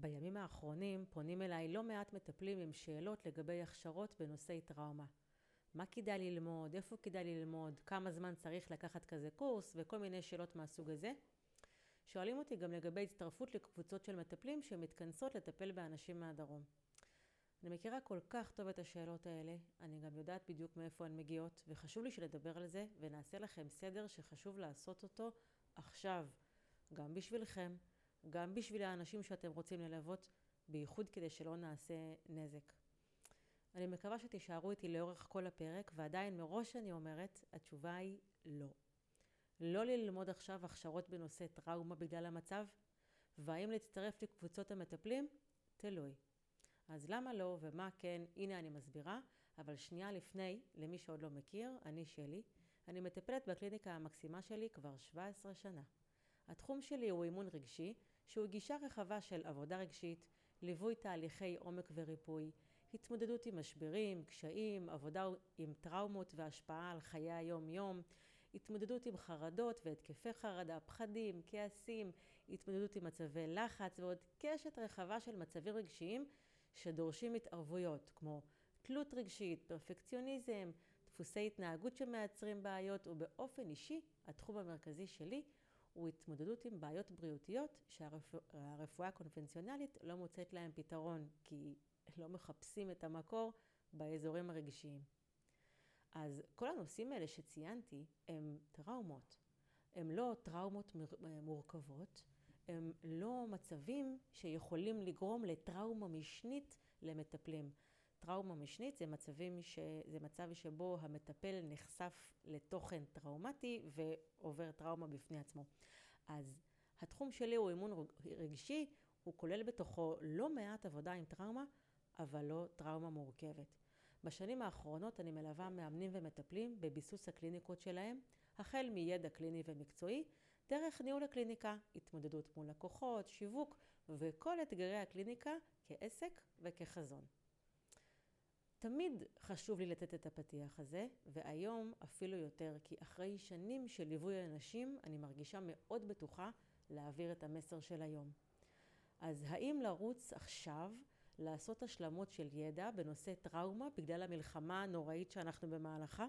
בימים האחרונים פונים אליי לא מעט מטפלים עם שאלות לגבי הכשרות בנושאי טראומה. מה כדאי ללמוד, איפה כדאי ללמוד, כמה זמן צריך לקחת כזה קורס וכל מיני שאלות מהסוג הזה. שואלים אותי גם לגבי הצטרפות לקבוצות של מטפלים שמתכנסות לטפל באנשים מהדרום. אני מכירה כל כך טוב את השאלות האלה, אני גם יודעת בדיוק מאיפה הן מגיעות, וחשוב לי שנדבר על זה ונעשה לכם סדר שחשוב לעשות אותו עכשיו, גם בשבילכם, גם בשביל האנשים שאתם רוצים ללוות, בייחוד כדי שלא נעשה נזק. אני מקווה שתישארו איתי לאורך כל הפרק, ועדיין מראש אני אומרת, התשובה היא לא. לא ללמוד עכשיו הכשרות בנושא טראומה בגלל המצב, והאם להצטרף לקבוצות המטפלים? תלוי. אז למה לא ומה כן? הנה אני מסבירה, אבל שנייה לפני, למי שעוד לא מכיר, אני שלי. אני מטפלת בקליניקה המקסימה שלי כבר 17 שנה. התחום שלי הוא אימון רגשי, שהוא גישה רחבה של עבודה רגשית, ליווי תהליכי עומק וריפוי, התמודדות עם משברים, קשיים, עבודה עם טראומות והשפעה על חיי היום-יום, התמודדות עם חרדות והתקפי חרדה, פחדים, כעסים, התמודדות עם מצבי לחץ ועוד קשת רחבה של מצבים רגשיים שדורשים התערבויות, כמו תלות רגשית, פרפקציוניזם, דפוסי התנהגות שמייצרים בעיות, ובאופן אישי, התחום המרכזי שלי הוא התמודדות עם בעיות בריאותיות שהרפואה הקונבנציונלית לא מוצאת להם פתרון, כי לא מחפשים את המקור באזורים הרגשיים. אז כל הנושאים האלה שציינתי הם טראומות. הם לא טראומות מורכבות, הם לא מצבים שיכולים לגרום לטראומה משנית למטפלים. טראומה משנית זה, מצבים ש... זה מצב שבו המטפל נחשף לתוכן טראומטי ועובר טראומה בפני עצמו. אז התחום שלי הוא אימון רגשי, הוא כולל בתוכו לא מעט עבודה עם טראומה, אבל לא טראומה מורכבת. בשנים האחרונות אני מלווה מאמנים ומטפלים בביסוס הקליניקות שלהם, החל מידע קליני ומקצועי, דרך ניהול הקליניקה, התמודדות מול לקוחות, שיווק וכל אתגרי הקליניקה כעסק וכחזון. תמיד חשוב לי לתת את הפתיח הזה, והיום אפילו יותר, כי אחרי שנים של ליווי אנשים, אני מרגישה מאוד בטוחה להעביר את המסר של היום. אז האם לרוץ עכשיו לעשות השלמות של ידע בנושא טראומה בגלל המלחמה הנוראית שאנחנו במהלכה?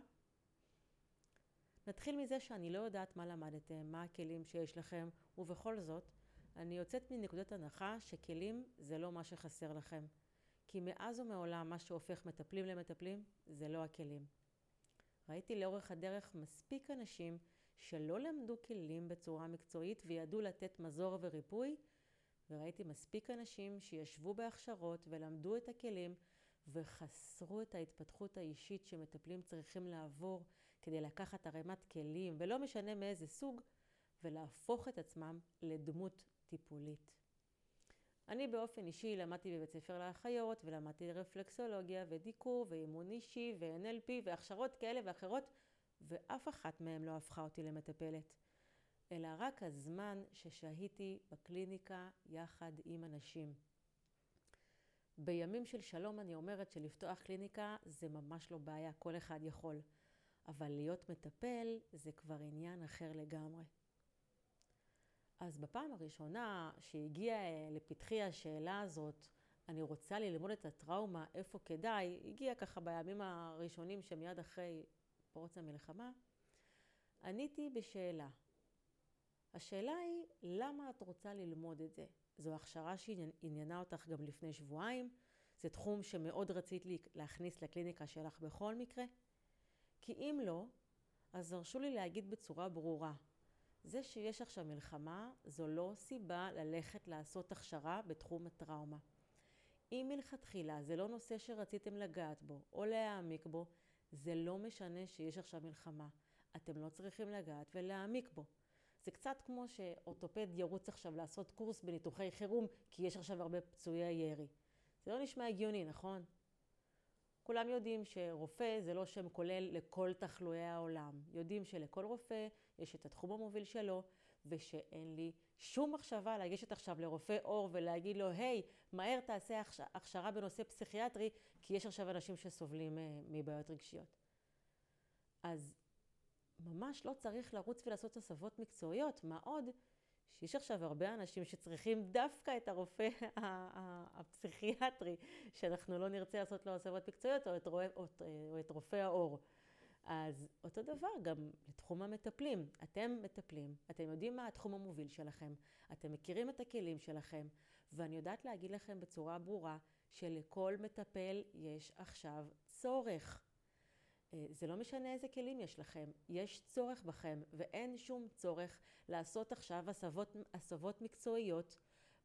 נתחיל מזה שאני לא יודעת מה למדתם, מה הכלים שיש לכם, ובכל זאת, אני יוצאת מנקודת הנחה שכלים זה לא מה שחסר לכם. כי מאז ומעולם מה שהופך מטפלים למטפלים זה לא הכלים. ראיתי לאורך הדרך מספיק אנשים שלא למדו כלים בצורה מקצועית וידעו לתת מזור וריפוי, וראיתי מספיק אנשים שישבו בהכשרות ולמדו את הכלים וחסרו את ההתפתחות האישית שמטפלים צריכים לעבור כדי לקחת ערימת כלים, ולא משנה מאיזה סוג, ולהפוך את עצמם לדמות טיפולית. אני באופן אישי למדתי בבית ספר לאחיות, ולמדתי רפלקסולוגיה ודיקור ואימון אישי ו-NLP והכשרות כאלה ואחרות, ואף אחת מהן לא הפכה אותי למטפלת. אלא רק הזמן ששהיתי בקליניקה יחד עם אנשים. בימים של שלום אני אומרת שלפתוח קליניקה זה ממש לא בעיה, כל אחד יכול. אבל להיות מטפל זה כבר עניין אחר לגמרי. אז בפעם הראשונה שהגיעה לפתחי השאלה הזאת, אני רוצה ללמוד את הטראומה, איפה כדאי, הגיעה ככה בימים הראשונים שמיד אחרי פרוץ המלחמה, עניתי בשאלה. השאלה היא, למה את רוצה ללמוד את זה? זו הכשרה שעניינה אותך גם לפני שבועיים, זה תחום שמאוד רצית להכניס לקליניקה שלך בכל מקרה? כי אם לא, אז הרשו לי להגיד בצורה ברורה, זה שיש עכשיו מלחמה זו לא סיבה ללכת לעשות הכשרה בתחום הטראומה. אם מלכתחילה זה לא נושא שרציתם לגעת בו או להעמיק בו, זה לא משנה שיש עכשיו מלחמה. אתם לא צריכים לגעת ולהעמיק בו. זה קצת כמו שאורתופד ירוץ עכשיו לעשות קורס בניתוחי חירום, כי יש עכשיו הרבה פצועי ירי. זה לא נשמע הגיוני, נכון? כולם יודעים שרופא זה לא שם כולל לכל תחלואי העולם. יודעים שלכל רופא יש את התחום המוביל שלו, ושאין לי שום מחשבה לגשת עכשיו לרופא עור ולהגיד לו, היי, מהר תעשה הכשרה בנושא פסיכיאטרי, כי יש עכשיו אנשים שסובלים אה, מבעיות רגשיות. אז ממש לא צריך לרוץ ולעשות הסבות מקצועיות, מה עוד שיש עכשיו הרבה אנשים שצריכים דווקא את הרופא הפסיכיאטרי, שאנחנו לא נרצה לעשות לו הסבות מקצועיות, או את, או, או את רופא העור. אז אותו דבר גם לתחום המטפלים. אתם מטפלים, אתם יודעים מה התחום המוביל שלכם, אתם מכירים את הכלים שלכם, ואני יודעת להגיד לכם בצורה ברורה שלכל מטפל יש עכשיו צורך. אה, זה לא משנה איזה כלים יש לכם, יש צורך בכם, ואין שום צורך לעשות עכשיו הסבות, הסבות מקצועיות,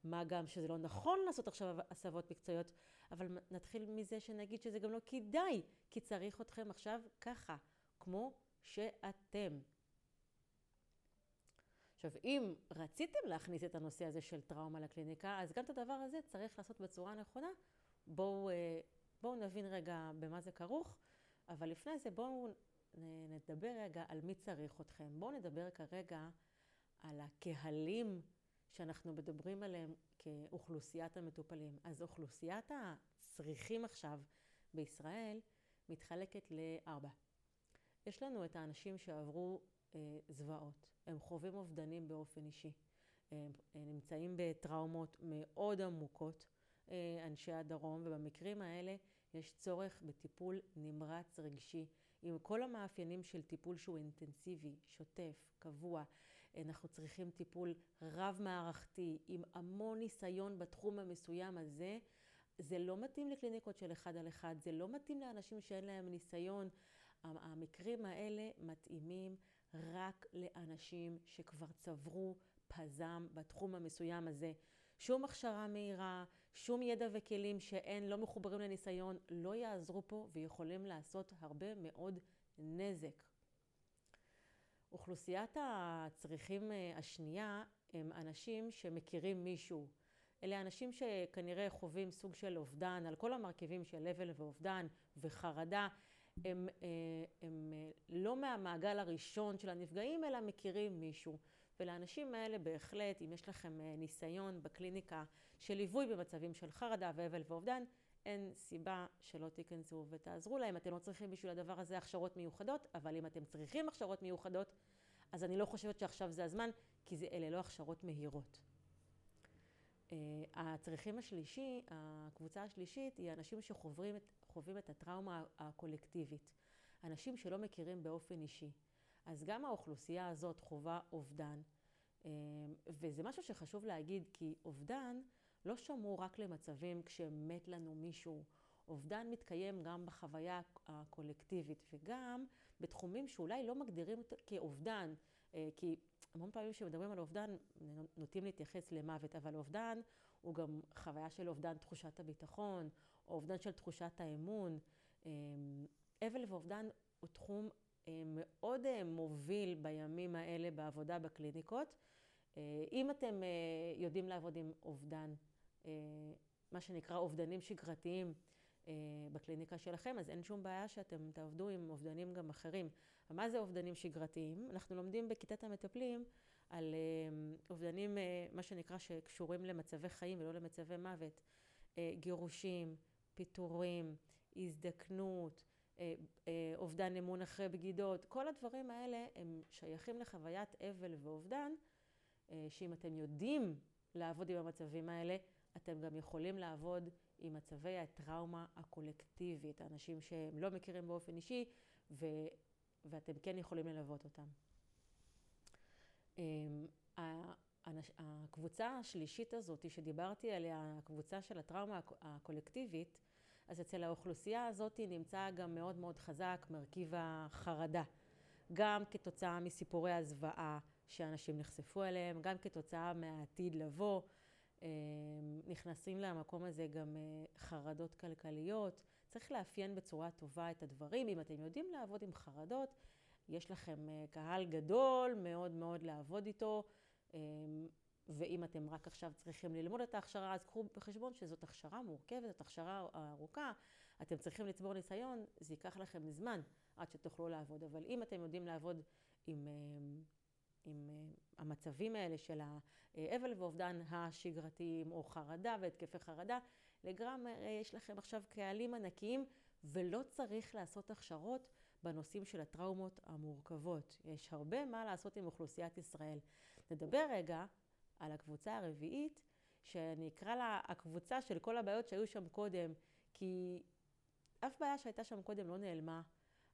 מה גם שזה לא נכון לעשות עכשיו הסבות מקצועיות, אבל נתחיל מזה שנגיד שזה גם לא כדאי, כי צריך אתכם עכשיו ככה, כמו שאתם. עכשיו, אם רציתם להכניס את הנושא הזה של טראומה לקליניקה, אז גם את הדבר הזה צריך לעשות בצורה נכונה. בואו, אה, בואו נבין רגע במה זה כרוך. אבל לפני זה בואו נדבר רגע על מי צריך אתכם. בואו נדבר כרגע על הקהלים שאנחנו מדברים עליהם כאוכלוסיית המטופלים. אז אוכלוסיית הצריכים עכשיו בישראל מתחלקת לארבע. יש לנו את האנשים שעברו אה, זוועות, הם חווים אובדנים באופן אישי, הם, נמצאים בטראומות מאוד עמוקות, אה, אנשי הדרום, ובמקרים האלה יש צורך בטיפול נמרץ רגשי, עם כל המאפיינים של טיפול שהוא אינטנסיבי, שוטף, קבוע. אנחנו צריכים טיפול רב-מערכתי, עם המון ניסיון בתחום המסוים הזה. זה לא מתאים לקליניקות של אחד על אחד, זה לא מתאים לאנשים שאין להם ניסיון. המקרים האלה מתאימים רק לאנשים שכבר צברו פזם בתחום המסוים הזה. שום הכשרה מהירה, שום ידע וכלים שאין, לא מחוברים לניסיון, לא יעזרו פה ויכולים לעשות הרבה מאוד נזק. אוכלוסיית הצריכים אה, השנייה הם אנשים שמכירים מישהו. אלה אנשים שכנראה חווים סוג של אובדן על כל המרכיבים של אבל ואובדן וחרדה. הם, אה, הם אה, לא מהמעגל הראשון של הנפגעים, אלא מכירים מישהו. ולאנשים האלה בהחלט, אם יש לכם אה, ניסיון בקליניקה של ליווי במצבים של חרדה ואבל ואובדן, אין סיבה שלא תיכנסו ותעזרו להם. אתם לא צריכים בשביל הדבר הזה הכשרות מיוחדות, אבל אם אתם צריכים הכשרות מיוחדות, אז אני לא חושבת שעכשיו זה הזמן, כי זה, אלה לא הכשרות מהירות. הצריכים השלישי, הקבוצה השלישית, היא אנשים שחווים את, את הטראומה הקולקטיבית. אנשים שלא מכירים באופן אישי. אז גם האוכלוסייה הזאת חווה אובדן, אה, וזה משהו שחשוב להגיד, כי אובדן לא שמור רק למצבים כשמת לנו מישהו. אובדן מתקיים גם בחוויה הקולקטיבית וגם בתחומים שאולי לא מגדירים כאובדן, אה, כי המון פעמים כשמדברים על אובדן נוטים להתייחס למוות, אבל אובדן הוא גם חוויה של אובדן תחושת הביטחון, אובדן של תחושת האמון. אה, אבל ואובדן הוא תחום אה, מאוד אה, מוביל בימים האלה בעבודה בקליניקות. אה, אם אתם יודעים לעבוד עם אובדן, מה שנקרא אובדנים שגרתיים בקליניקה שלכם, אז אין שום בעיה שאתם תעבדו עם אובדנים גם אחרים. מה זה אובדנים שגרתיים? אנחנו לומדים בכיתת המטפלים על אובדנים, מה שנקרא, שקשורים למצבי חיים ולא למצבי מוות. גירושים, פיטורים, הזדקנות, אה, אה, אובדן אמון אחרי בגידות, כל הדברים האלה הם שייכים לחוויית אבל ואובדן, אה, שאם אתם יודעים לעבוד עם המצבים האלה, אתם גם יכולים לעבוד עם מצבי הטראומה הקולקטיבית, האנשים שהם לא מכירים באופן אישי, ו, ואתם כן יכולים ללוות אותם. הקבוצה השלישית הזאת שדיברתי עליה, הקבוצה של הטראומה הקולקטיבית, אז אצל האוכלוסייה הזאת נמצא גם מאוד מאוד חזק מרכיב החרדה. גם כתוצאה מסיפורי הזוועה שאנשים נחשפו אליהם, גם כתוצאה מהעתיד לבוא. אה, נכנסים למקום הזה גם אה, חרדות כלכליות. צריך לאפיין בצורה טובה את הדברים. אם אתם יודעים לעבוד עם חרדות, יש לכם אה, קהל גדול מאוד מאוד לעבוד איתו. ואם אתם רק עכשיו צריכים ללמוד את ההכשרה, אז קחו בחשבון שזאת הכשרה מורכבת, זאת הכשרה ארוכה, אתם צריכים לצבור ניסיון, זה ייקח לכם זמן עד שתוכלו לעבוד. אבל אם אתם יודעים לעבוד עם, אה, עם אה, המצבים האלה של האבל ואובדן השגרתיים, או חרדה והתקפי חרדה, לגמרי יש לכם עכשיו קהלים ענקיים, ולא צריך לעשות הכשרות בנושאים של הטראומות המורכבות. יש הרבה מה לעשות עם אוכלוסיית ישראל. נדבר רגע על הקבוצה הרביעית, שאני אקרא לה הקבוצה של כל הבעיות שהיו שם קודם, כי אף בעיה שהייתה שם קודם לא נעלמה,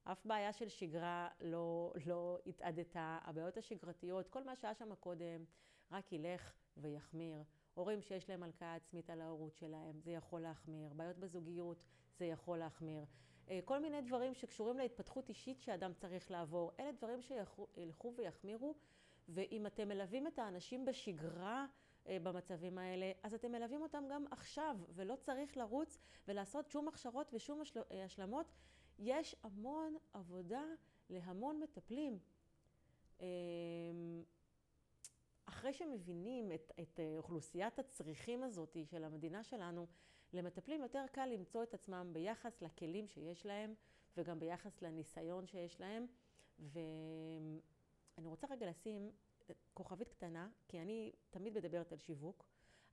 אף בעיה של שגרה לא, לא התאדתה, הבעיות השגרתיות, כל מה שהיה שם קודם, רק ילך ויחמיר. הורים שיש להם הלקאה עצמית על ההורות שלהם, זה יכול להחמיר. בעיות בזוגיות, זה יכול להחמיר. אה, כל מיני דברים שקשורים להתפתחות אישית שאדם צריך לעבור, אלה דברים שילכו ויחמירו, ואם אתם מלווים את האנשים בשגרה אה, במצבים האלה, אז אתם מלווים אותם גם עכשיו, ולא צריך לרוץ ולעשות שום הכשרות ושום אה, השלמות. יש המון עבודה להמון מטפלים. אחרי שמבינים את, את אוכלוסיית הצריכים הזאת של המדינה שלנו, למטפלים יותר קל למצוא את עצמם ביחס לכלים שיש להם וגם ביחס לניסיון שיש להם. ואני רוצה רגע לשים כוכבית קטנה, כי אני תמיד מדברת על שיווק.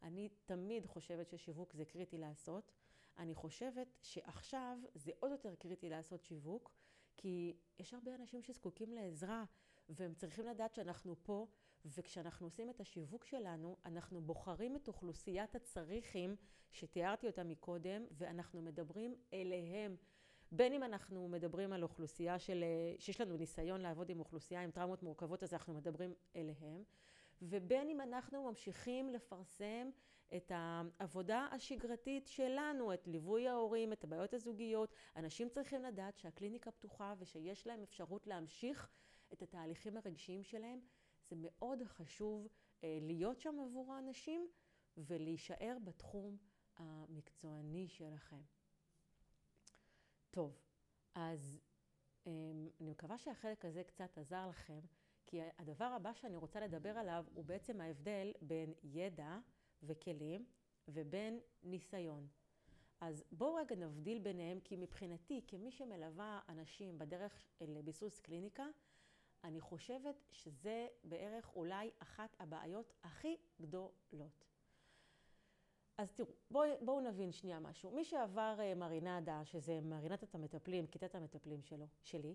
אני תמיד חושבת ששיווק זה קריטי לעשות. אני חושבת שעכשיו זה עוד יותר קריטי לעשות שיווק, כי יש הרבה אנשים שזקוקים לעזרה, והם צריכים לדעת שאנחנו פה, וכשאנחנו עושים את השיווק שלנו, אנחנו בוחרים את אוכלוסיית הצריכים שתיארתי אותה מקודם, ואנחנו מדברים אליהם. בין אם אנחנו מדברים על אוכלוסייה של, שיש לנו ניסיון לעבוד עם אוכלוסייה עם טראומות מורכבות, אז אנחנו מדברים אליהם. ובין אם אנחנו ממשיכים לפרסם את העבודה השגרתית שלנו, את ליווי ההורים, את הבעיות הזוגיות. אנשים צריכים לדעת שהקליניקה פתוחה ושיש להם אפשרות להמשיך את התהליכים הרגשיים שלהם. זה מאוד חשוב אה, להיות שם עבור האנשים ולהישאר בתחום המקצועני שלכם. טוב, אז אה, אני מקווה שהחלק הזה קצת עזר לכם, כי הדבר הבא שאני רוצה לדבר עליו הוא בעצם ההבדל בין ידע וכלים ובין ניסיון. אז בואו רגע נבדיל ביניהם, כי מבחינתי, כמי שמלווה אנשים בדרך לביסוס קליניקה, אני חושבת שזה בערך אולי אחת הבעיות הכי גדולות. אז תראו, בואו בוא נבין שנייה משהו. מי שעבר uh, מרינדה, שזה מרינדת המטפלים, כיתת המטפלים שלו, שלי,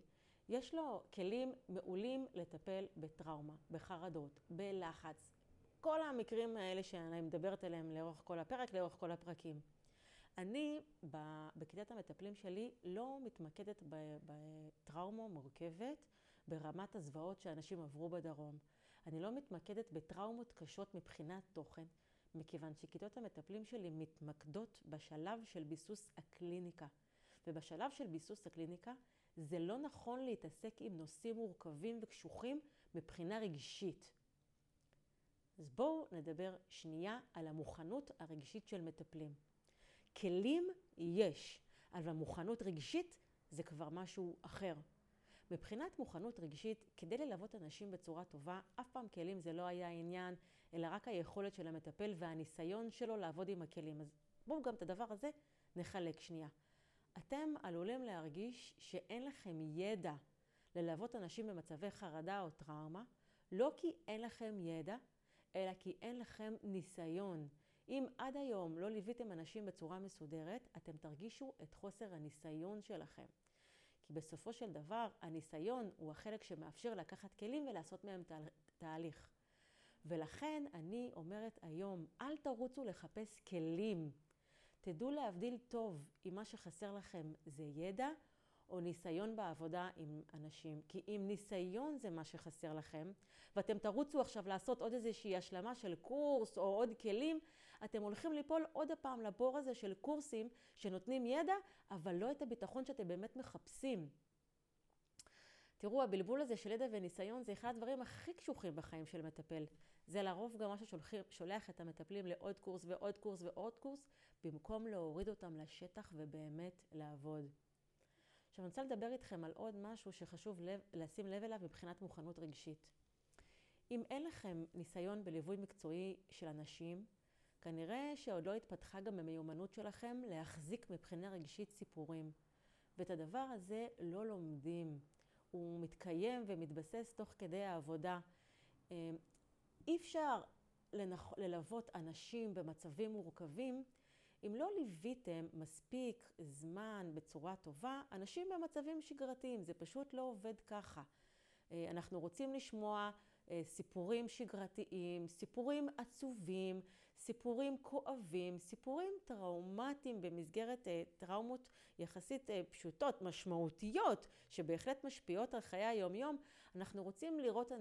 יש לו כלים מעולים לטפל בטראומה, בחרדות, בלחץ. כל המקרים האלה שאני מדברת עליהם לאורך כל הפרק, לאורך כל הפרקים. אני בכיתת המטפלים שלי לא מתמקדת בטראומה מורכבת ברמת הזוועות שאנשים עברו בדרום. אני לא מתמקדת בטראומות קשות מבחינת תוכן, מכיוון שכיתות המטפלים שלי מתמקדות בשלב של ביסוס הקליניקה. ובשלב של ביסוס הקליניקה זה לא נכון להתעסק עם נושאים מורכבים וקשוחים מבחינה רגשית. אז בואו נדבר שנייה על המוכנות הרגשית של מטפלים. כלים יש, אבל המוכנות רגשית זה כבר משהו אחר. מבחינת מוכנות רגשית, כדי ללוות אנשים בצורה טובה, אף פעם כלים זה לא היה עניין, אלא רק היכולת של המטפל והניסיון שלו לעבוד עם הכלים. אז בואו גם את הדבר הזה נחלק שנייה. אתם עלולים להרגיש שאין לכם ידע ללוות אנשים במצבי חרדה או טראומה, לא כי אין לכם ידע, אלא כי אין לכם ניסיון. אם עד היום לא ליוויתם אנשים בצורה מסודרת, אתם תרגישו את חוסר הניסיון שלכם. כי בסופו של דבר, הניסיון הוא החלק שמאפשר לקחת כלים ולעשות מהם תה, תהליך. ולכן אני אומרת היום, אל תרוצו לחפש כלים. תדעו להבדיל טוב אם מה שחסר לכם זה ידע או ניסיון בעבודה עם אנשים. כי אם ניסיון זה מה שחסר לכם, ואתם תרוצו עכשיו לעשות עוד איזושהי השלמה של קורס או עוד כלים, אתם הולכים ליפול עוד הפעם לבור הזה של קורסים שנותנים ידע, אבל לא את הביטחון שאתם באמת מחפשים. תראו, הבלבול הזה של ידע וניסיון זה אחד הדברים הכי קשוחים בחיים של מטפל. זה לרוב גם מה ששולח את המטפלים לעוד קורס ועוד קורס ועוד קורס, במקום להוריד אותם לשטח ובאמת לעבוד. עכשיו אני רוצה לדבר איתכם על עוד משהו שחשוב לב, לשים לב אליו מבחינת מוכנות רגשית. אם אין לכם ניסיון בליווי מקצועי של אנשים, כנראה שעוד לא התפתחה גם המיומנות שלכם להחזיק מבחינה רגשית סיפורים. ואת הדבר הזה לא לומדים. הוא מתקיים ומתבסס תוך כדי העבודה. אה, אי אפשר ללוות אנשים במצבים מורכבים אם לא ליוויתם מספיק זמן בצורה טובה, אנשים במצבים שגרתיים, זה פשוט לא עובד ככה. אה, אנחנו רוצים לשמוע אה, סיפורים שגרתיים, סיפורים עצובים, סיפורים כואבים, סיפורים טראומטיים במסגרת אה, טראומות יחסית פשוטות, משמעותיות, שבהחלט משפיעות על חיי היום-יום. אנחנו רוצים לראות,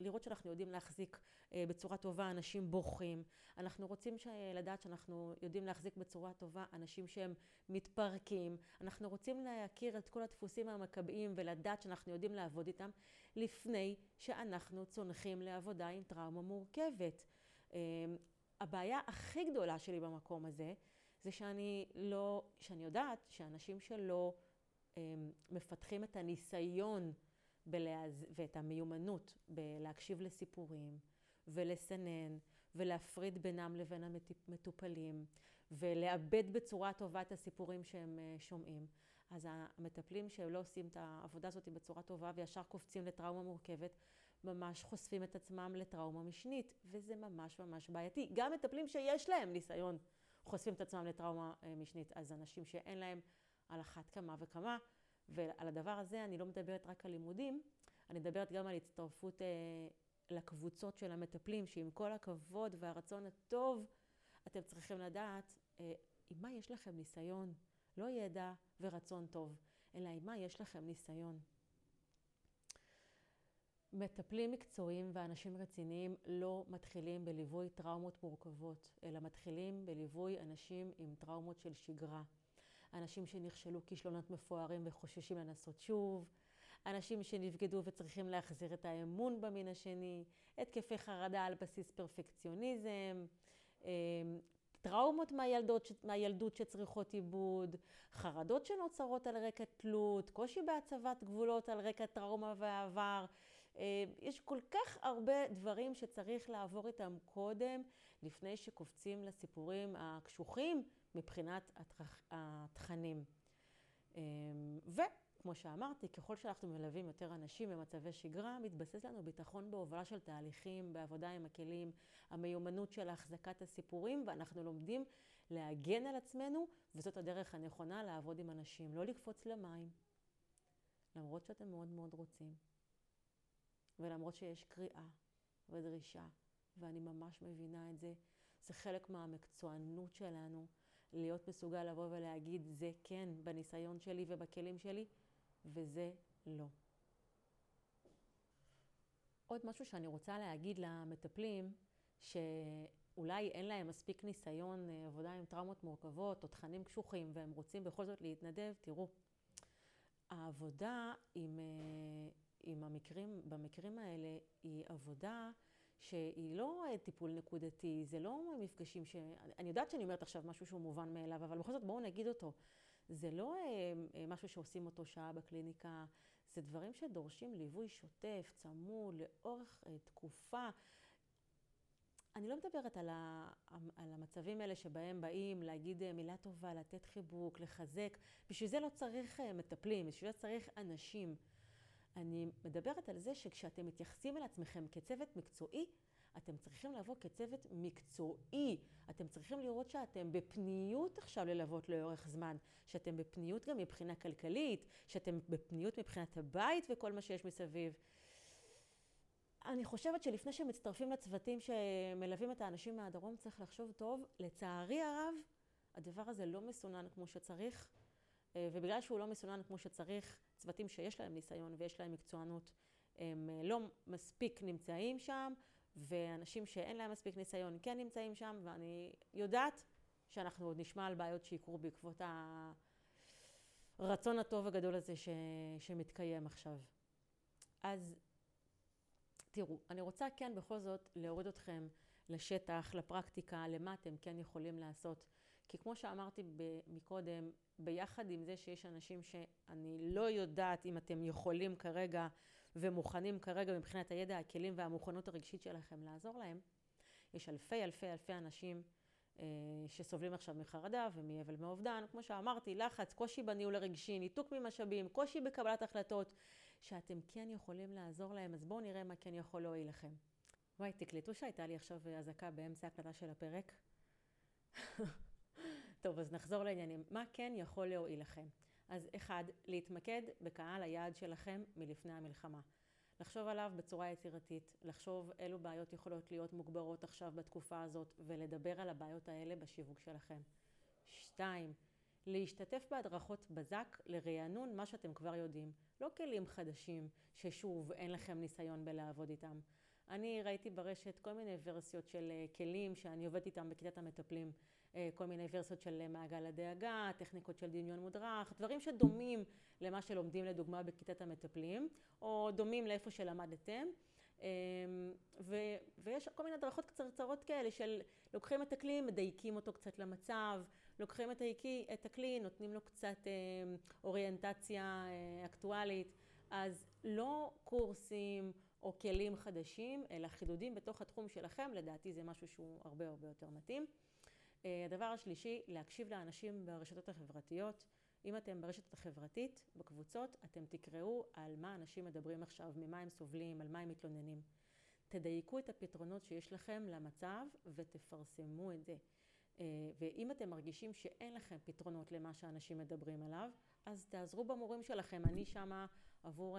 לראות שאנחנו יודעים להחזיק בצורה טובה אנשים בוכים. אנחנו רוצים לדעת שאנחנו יודעים להחזיק בצורה טובה אנשים שהם מתפרקים. אנחנו רוצים להכיר את כל הדפוסים המכביים ולדעת שאנחנו יודעים לעבוד איתם לפני שאנחנו צונחים לעבודה עם טראומה מורכבת. אמ, הבעיה הכי גדולה שלי במקום הזה, זה שאני לא, שאני יודעת שאנשים שלא אמ, מפתחים את הניסיון בלהז... ואת המיומנות בלהקשיב לסיפורים ולסנן ולהפריד בינם לבין המטופלים ולעבד בצורה טובה את הסיפורים שהם אה, שומעים. אז המטפלים שלא עושים את העבודה הזאת בצורה טובה וישר קופצים לטראומה מורכבת, ממש חושפים את עצמם לטראומה משנית, וזה ממש ממש בעייתי. גם מטפלים שיש להם ניסיון חושפים את עצמם לטראומה אה, משנית, אז אנשים שאין להם על אחת כמה וכמה, ועל הדבר הזה אני לא מדברת רק על לימודים, אני מדברת גם על הצטרפות אה, לקבוצות של המטפלים, שעם כל הכבוד והרצון הטוב, אתם צריכים לדעת אה, עם מה יש לכם ניסיון, לא ידע ורצון טוב, אלא עם מה יש לכם ניסיון. מטפלים מקצועיים ואנשים רציניים לא מתחילים בליווי טראומות מורכבות, אלא מתחילים בליווי אנשים עם טראומות של שגרה. אנשים שנכשלו כישלונות מפוארים וחוששים לנסות שוב, אנשים שנבגדו וצריכים להחזיר את האמון במין השני, התקפי חרדה על בסיס פרפקציוניזם, אמ, טראומות מהילדות, מהילדות שצריכות עיבוד, חרדות שנוצרות על רקע תלות, קושי בהצבת גבולות על רקע טראומה ועבר. אה, יש כל כך הרבה דברים שצריך לעבור איתם קודם, לפני שקופצים לסיפורים הקשוחים מבחינת התכנים. אה, וכמו שאמרתי, ככל שאנחנו מלווים יותר אנשים במצבי שגרה, מתבסס לנו ביטחון בהובלה של תהליכים, בעבודה עם הכלים, המיומנות של החזקת הסיפורים, ואנחנו לומדים להגן על עצמנו, וזאת הדרך הנכונה לעבוד עם אנשים, לא לקפוץ למים, למרות שאתם מאוד מאוד רוצים. ולמרות שיש קריאה ודרישה, ואני ממש מבינה את זה, זה חלק מהמקצוענות שלנו, להיות מסוגל לבוא ולהגיד זה כן בניסיון שלי ובכלים שלי, וזה לא. עוד משהו שאני רוצה להגיד למטפלים, שאולי אין להם מספיק ניסיון אה, עבודה עם טראומות מורכבות או תכנים קשוחים והם רוצים בכל זאת להתנדב, תראו, העבודה עם אה, עם המקרים, במקרים האלה היא עבודה שהיא לא טיפול נקודתי, זה לא מפגשים ש... אני יודעת שאני אומרת עכשיו משהו שהוא מובן מאליו, אבל בכל זאת בואו נגיד אותו. זה לא אה, אה, משהו שעושים אותו שעה בקליניקה, זה דברים שדורשים ליווי שוטף, צמוד, לאורך אה, תקופה. אני לא מדברת על, ה, על המצבים האלה שבהם באים להגיד מילה טובה, לתת חיבוק, לחזק. בשביל זה לא צריך מטפלים, בשביל זה צריך אנשים. אני מדברת על זה שכשאתם מתייחסים אל עצמכם כצוות מקצועי, אתם צריכים לבוא כצוות מקצועי. אתם צריכים לראות שאתם בפניות עכשיו ללוות לאורך זמן, שאתם בפניות גם מבחינה כלכלית, שאתם בפניות מבחינת הבית וכל מה שיש מסביב. אני חושבת שלפני שמצטרפים לצוותים שמלווים את האנשים מהדרום, צריך לחשוב טוב. לצערי הרב, הדבר הזה לא מסונן כמו שצריך. אה, ובגלל שהוא לא מסונן כמו שצריך, צוותים שיש להם ניסיון ויש להם מקצוענות, הם אה, לא מספיק נמצאים שם, ואנשים שאין להם מספיק ניסיון כן נמצאים שם, ואני יודעת שאנחנו עוד נשמע על בעיות שיקרו בעקבות הרצון הטוב הגדול הזה ש... שמתקיים עכשיו. אז תראו, אני רוצה כן בכל זאת להוריד אתכם לשטח, לפרקטיקה, למה אתם כן יכולים לעשות. כי כמו שאמרתי מקודם, ביחד עם זה שיש אנשים שאני לא יודעת אם אתם יכולים כרגע ומוכנים כרגע מבחינת הידע, הכלים והמוכנות הרגשית שלכם לעזור להם, יש אלפי אלפי אלפי אנשים אה, שסובלים עכשיו מחרדה ומאבל מאובדן, כמו שאמרתי, לחץ, קושי בניהול הרגשי, ניתוק ממשאבים, קושי בקבלת החלטות, שאתם כן יכולים לעזור להם, אז בואו נראה מה כן יכול להועיל לכם. וואי, תקלטו שהייתה לי עכשיו אזעקה באמצע הקלטה של הפרק. טוב, אז נחזור לעניינים. מה כן יכול להועיל לכם? אז אחד, להתמקד בקהל היעד שלכם מלפני המלחמה. לחשוב עליו בצורה יצירתית, לחשוב אילו בעיות יכולות להיות מוגברות עכשיו בתקופה הזאת ולדבר על הבעיות האלה בשיווק שלכם. שתיים, להשתתף בהדרכות בזק לרענון מה שאתם כבר יודעים. לא כלים חדשים ששוב אין לכם ניסיון בלעבוד איתם. אני ראיתי ברשת כל מיני ורסיות של כלים שאני עובדת איתם בכיתת המטפלים. כל מיני ורסיות של מעגל הדאגה, טכניקות של דמיון מודרך, דברים שדומים למה שלומדים לדוגמה בכיתת המטפלים, או דומים לאיפה שלמדתם. ויש כל מיני הדרכות קצרצרות כאלה של לוקחים את הכלי, מדייקים אותו קצת למצב, לוקחים את הכלי, נותנים לו קצת אוריינטציה אקטואלית. אז לא קורסים או כלים חדשים, אלא חידודים בתוך התחום שלכם, לדעתי זה משהו שהוא הרבה הרבה יותר מתאים. הדבר השלישי, להקשיב לאנשים ברשתות החברתיות. אם אתם ברשת החברתית, בקבוצות, אתם תקראו על מה אנשים מדברים עכשיו, ממה הם סובלים, על מה הם מתלוננים. תדייקו את הפתרונות שיש לכם למצב ותפרסמו את זה. ואם אתם מרגישים שאין לכם פתרונות למה שאנשים מדברים עליו, אז תעזרו במורים שלכם. אני שמה עבור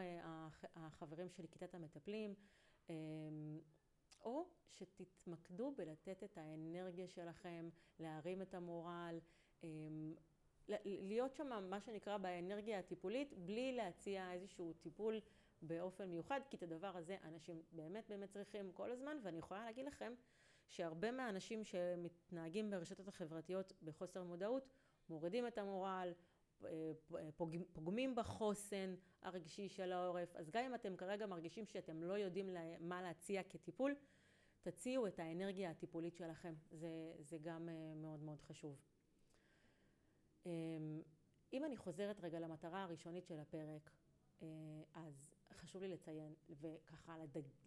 החברים של כיתת המטפלים. או שתתמקדו בלתת את האנרגיה שלכם, להרים את המורל, להיות שם מה שנקרא באנרגיה הטיפולית, בלי להציע איזשהו טיפול באופן מיוחד, כי את הדבר הזה אנשים באמת באמת צריכים כל הזמן, ואני יכולה להגיד לכם שהרבה מהאנשים שמתנהגים ברשתות החברתיות בחוסר מודעות, מורידים את המורל, פוגמים בחוסן הרגשי של העורף. אז גם אם אתם כרגע מרגישים שאתם לא יודעים מה להציע כטיפול, תציעו את האנרגיה הטיפולית שלכם. זה, זה גם מאוד מאוד חשוב. אם אני חוזרת רגע למטרה הראשונית של הפרק, אז חשוב לי לציין וככה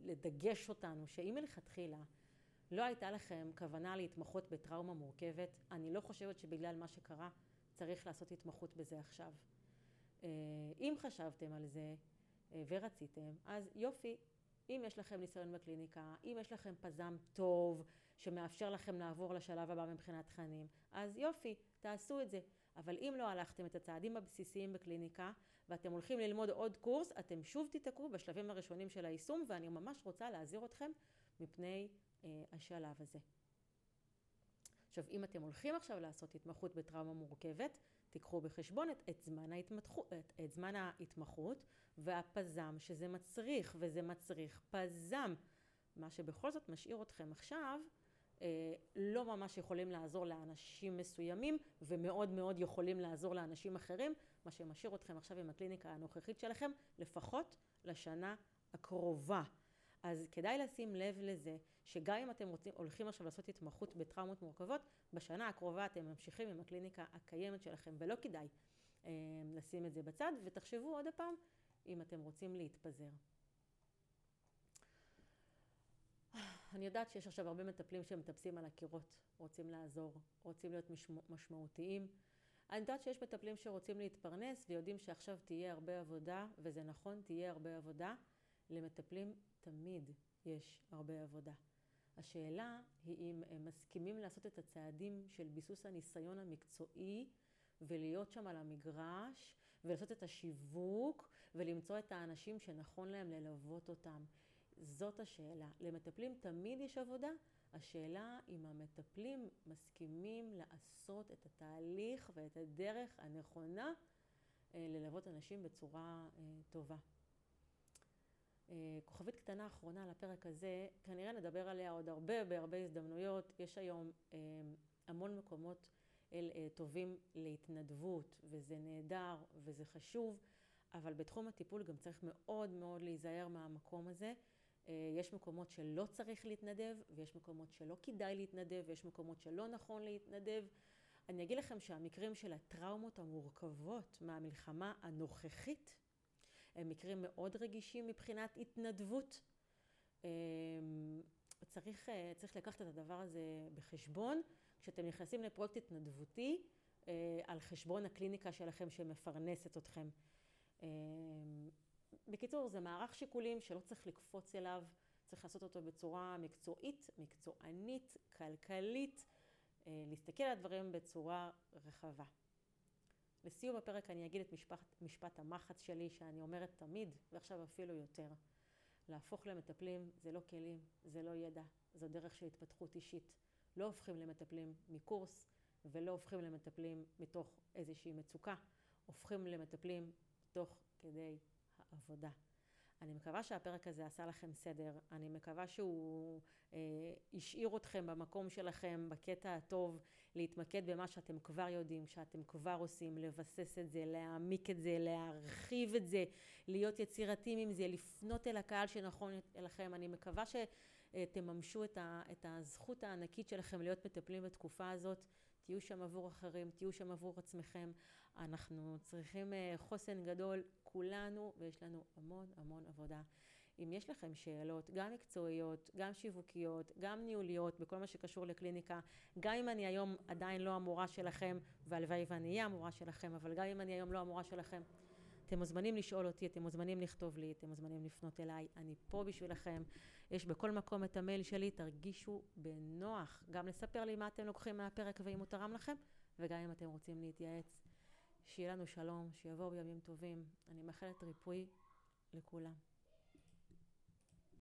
לדגש אותנו, שאם מלכתחילה לא הייתה לכם כוונה להתמחות בטראומה מורכבת, אני לא חושבת שבגלל מה שקרה צריך לעשות התמחות בזה עכשיו. אם חשבתם על זה ורציתם, אז יופי, אם יש לכם ניסיון בקליניקה, אם יש לכם פזם טוב שמאפשר לכם לעבור לשלב הבא מבחינת תכנים, אז יופי, תעשו את זה. אבל אם לא הלכתם את הצעדים הבסיסיים בקליניקה ואתם הולכים ללמוד עוד קורס, אתם שוב תיתקעו בשלבים הראשונים של היישום ואני ממש רוצה להזהיר אתכם מפני אה, השלב הזה. עכשיו, אם אתם הולכים עכשיו לעשות התמחות בטראומה מורכבת, תיקחו בחשבון את, את, זמן, ההתמתחות, את, את זמן ההתמחות והפזם שזה מצריך, וזה מצריך פזם. מה שבכל זאת משאיר אתכם עכשיו, אה, לא ממש יכולים לעזור לאנשים מסוימים, ומאוד מאוד יכולים לעזור לאנשים אחרים, מה שמשאיר אתכם עכשיו עם הקליניקה הנוכחית שלכם, לפחות לשנה הקרובה. אז כדאי לשים לב לזה, שגם אם אתם רוצים, הולכים עכשיו לעשות התמחות בטראומות מורכבות, בשנה הקרובה אתם ממשיכים עם הקליניקה הקיימת שלכם, ולא כדאי אה, לשים את זה בצד, ותחשבו עוד הפעם אם אתם רוצים להתפזר. אני יודעת שיש עכשיו הרבה מטפלים שמטפסים על הקירות, רוצים לעזור, רוצים להיות משמעותיים. אני יודעת שיש מטפלים שרוצים להתפרנס ויודעים שעכשיו תהיה הרבה עבודה, וזה נכון, תהיה הרבה עבודה. למטפלים תמיד יש הרבה עבודה. השאלה היא אם הם מסכימים לעשות את הצעדים של ביסוס הניסיון המקצועי ולהיות שם על המגרש ולעשות את השיווק ולמצוא את האנשים שנכון להם ללוות אותם. זאת השאלה. למטפלים תמיד יש עבודה. השאלה אם המטפלים מסכימים לעשות את התהליך ואת הדרך הנכונה אה, ללוות אנשים בצורה אה, טובה. כוכבית קטנה אחרונה לפרק הזה, כנראה נדבר עליה עוד הרבה בהרבה הזדמנויות. יש היום המון מקומות אל, טובים להתנדבות, וזה נהדר וזה חשוב, אבל בתחום הטיפול גם צריך מאוד מאוד להיזהר מהמקום הזה. יש מקומות שלא צריך להתנדב, ויש מקומות שלא כדאי להתנדב, ויש מקומות שלא נכון להתנדב. אני אגיד לכם שהמקרים של הטראומות המורכבות מהמלחמה הנוכחית, הם מקרים מאוד רגישים מבחינת התנדבות. צריך, צריך לקחת את הדבר הזה בחשבון כשאתם נכנסים לפרויקט התנדבותי על חשבון הקליניקה שלכם שמפרנסת אתכם. בקיצור, זה מערך שיקולים שלא צריך לקפוץ אליו, צריך לעשות אותו בצורה מקצועית, מקצוענית, כלכלית, להסתכל על הדברים בצורה רחבה. לסיום הפרק אני אגיד את משפט, משפט המחץ שלי, שאני אומרת תמיד, ועכשיו אפילו יותר. להפוך למטפלים זה לא כלים, זה לא ידע, זו דרך של התפתחות אישית. לא הופכים למטפלים מקורס ולא הופכים למטפלים מתוך איזושהי מצוקה, הופכים למטפלים תוך כדי העבודה. אני מקווה שהפרק הזה עשה לכם סדר, אני מקווה שהוא אה, השאיר אתכם במקום שלכם, בקטע הטוב, להתמקד במה שאתם כבר יודעים, שאתם כבר עושים, לבסס את זה, להעמיק את זה, להרחיב את זה, להיות יצירתיים עם זה, לפנות אל הקהל שנכון אליכם. אני מקווה שתממשו את הזכות הענקית שלכם להיות מטפלים בתקופה הזאת. תהיו שם עבור אחרים, תהיו שם עבור עצמכם. אנחנו צריכים אה, חוסן גדול, כולנו, ויש לנו המון המון עבודה. אם יש לכם שאלות, גם מקצועיות, גם שיווקיות, גם ניהוליות, בכל מה שקשור לקליניקה, גם אם אני היום עדיין לא המורה שלכם, והלוואי ואני אהיה המורה שלכם, אבל גם אם אני היום לא המורה שלכם, אתם מוזמנים לשאול אותי, אתם מוזמנים לכתוב לי, אתם מוזמנים לפנות אליי, אני פה בשבילכם. יש בכל מקום את המייל שלי, תרגישו בנוח גם לספר לי מה אתם לוקחים מהפרק ואם הוא תרם לכם, וגם אם אתם רוצים להתייעץ. שיהיה לנו שלום, שיבואו בימים טובים. אני מאחלת ריפוי לכולם.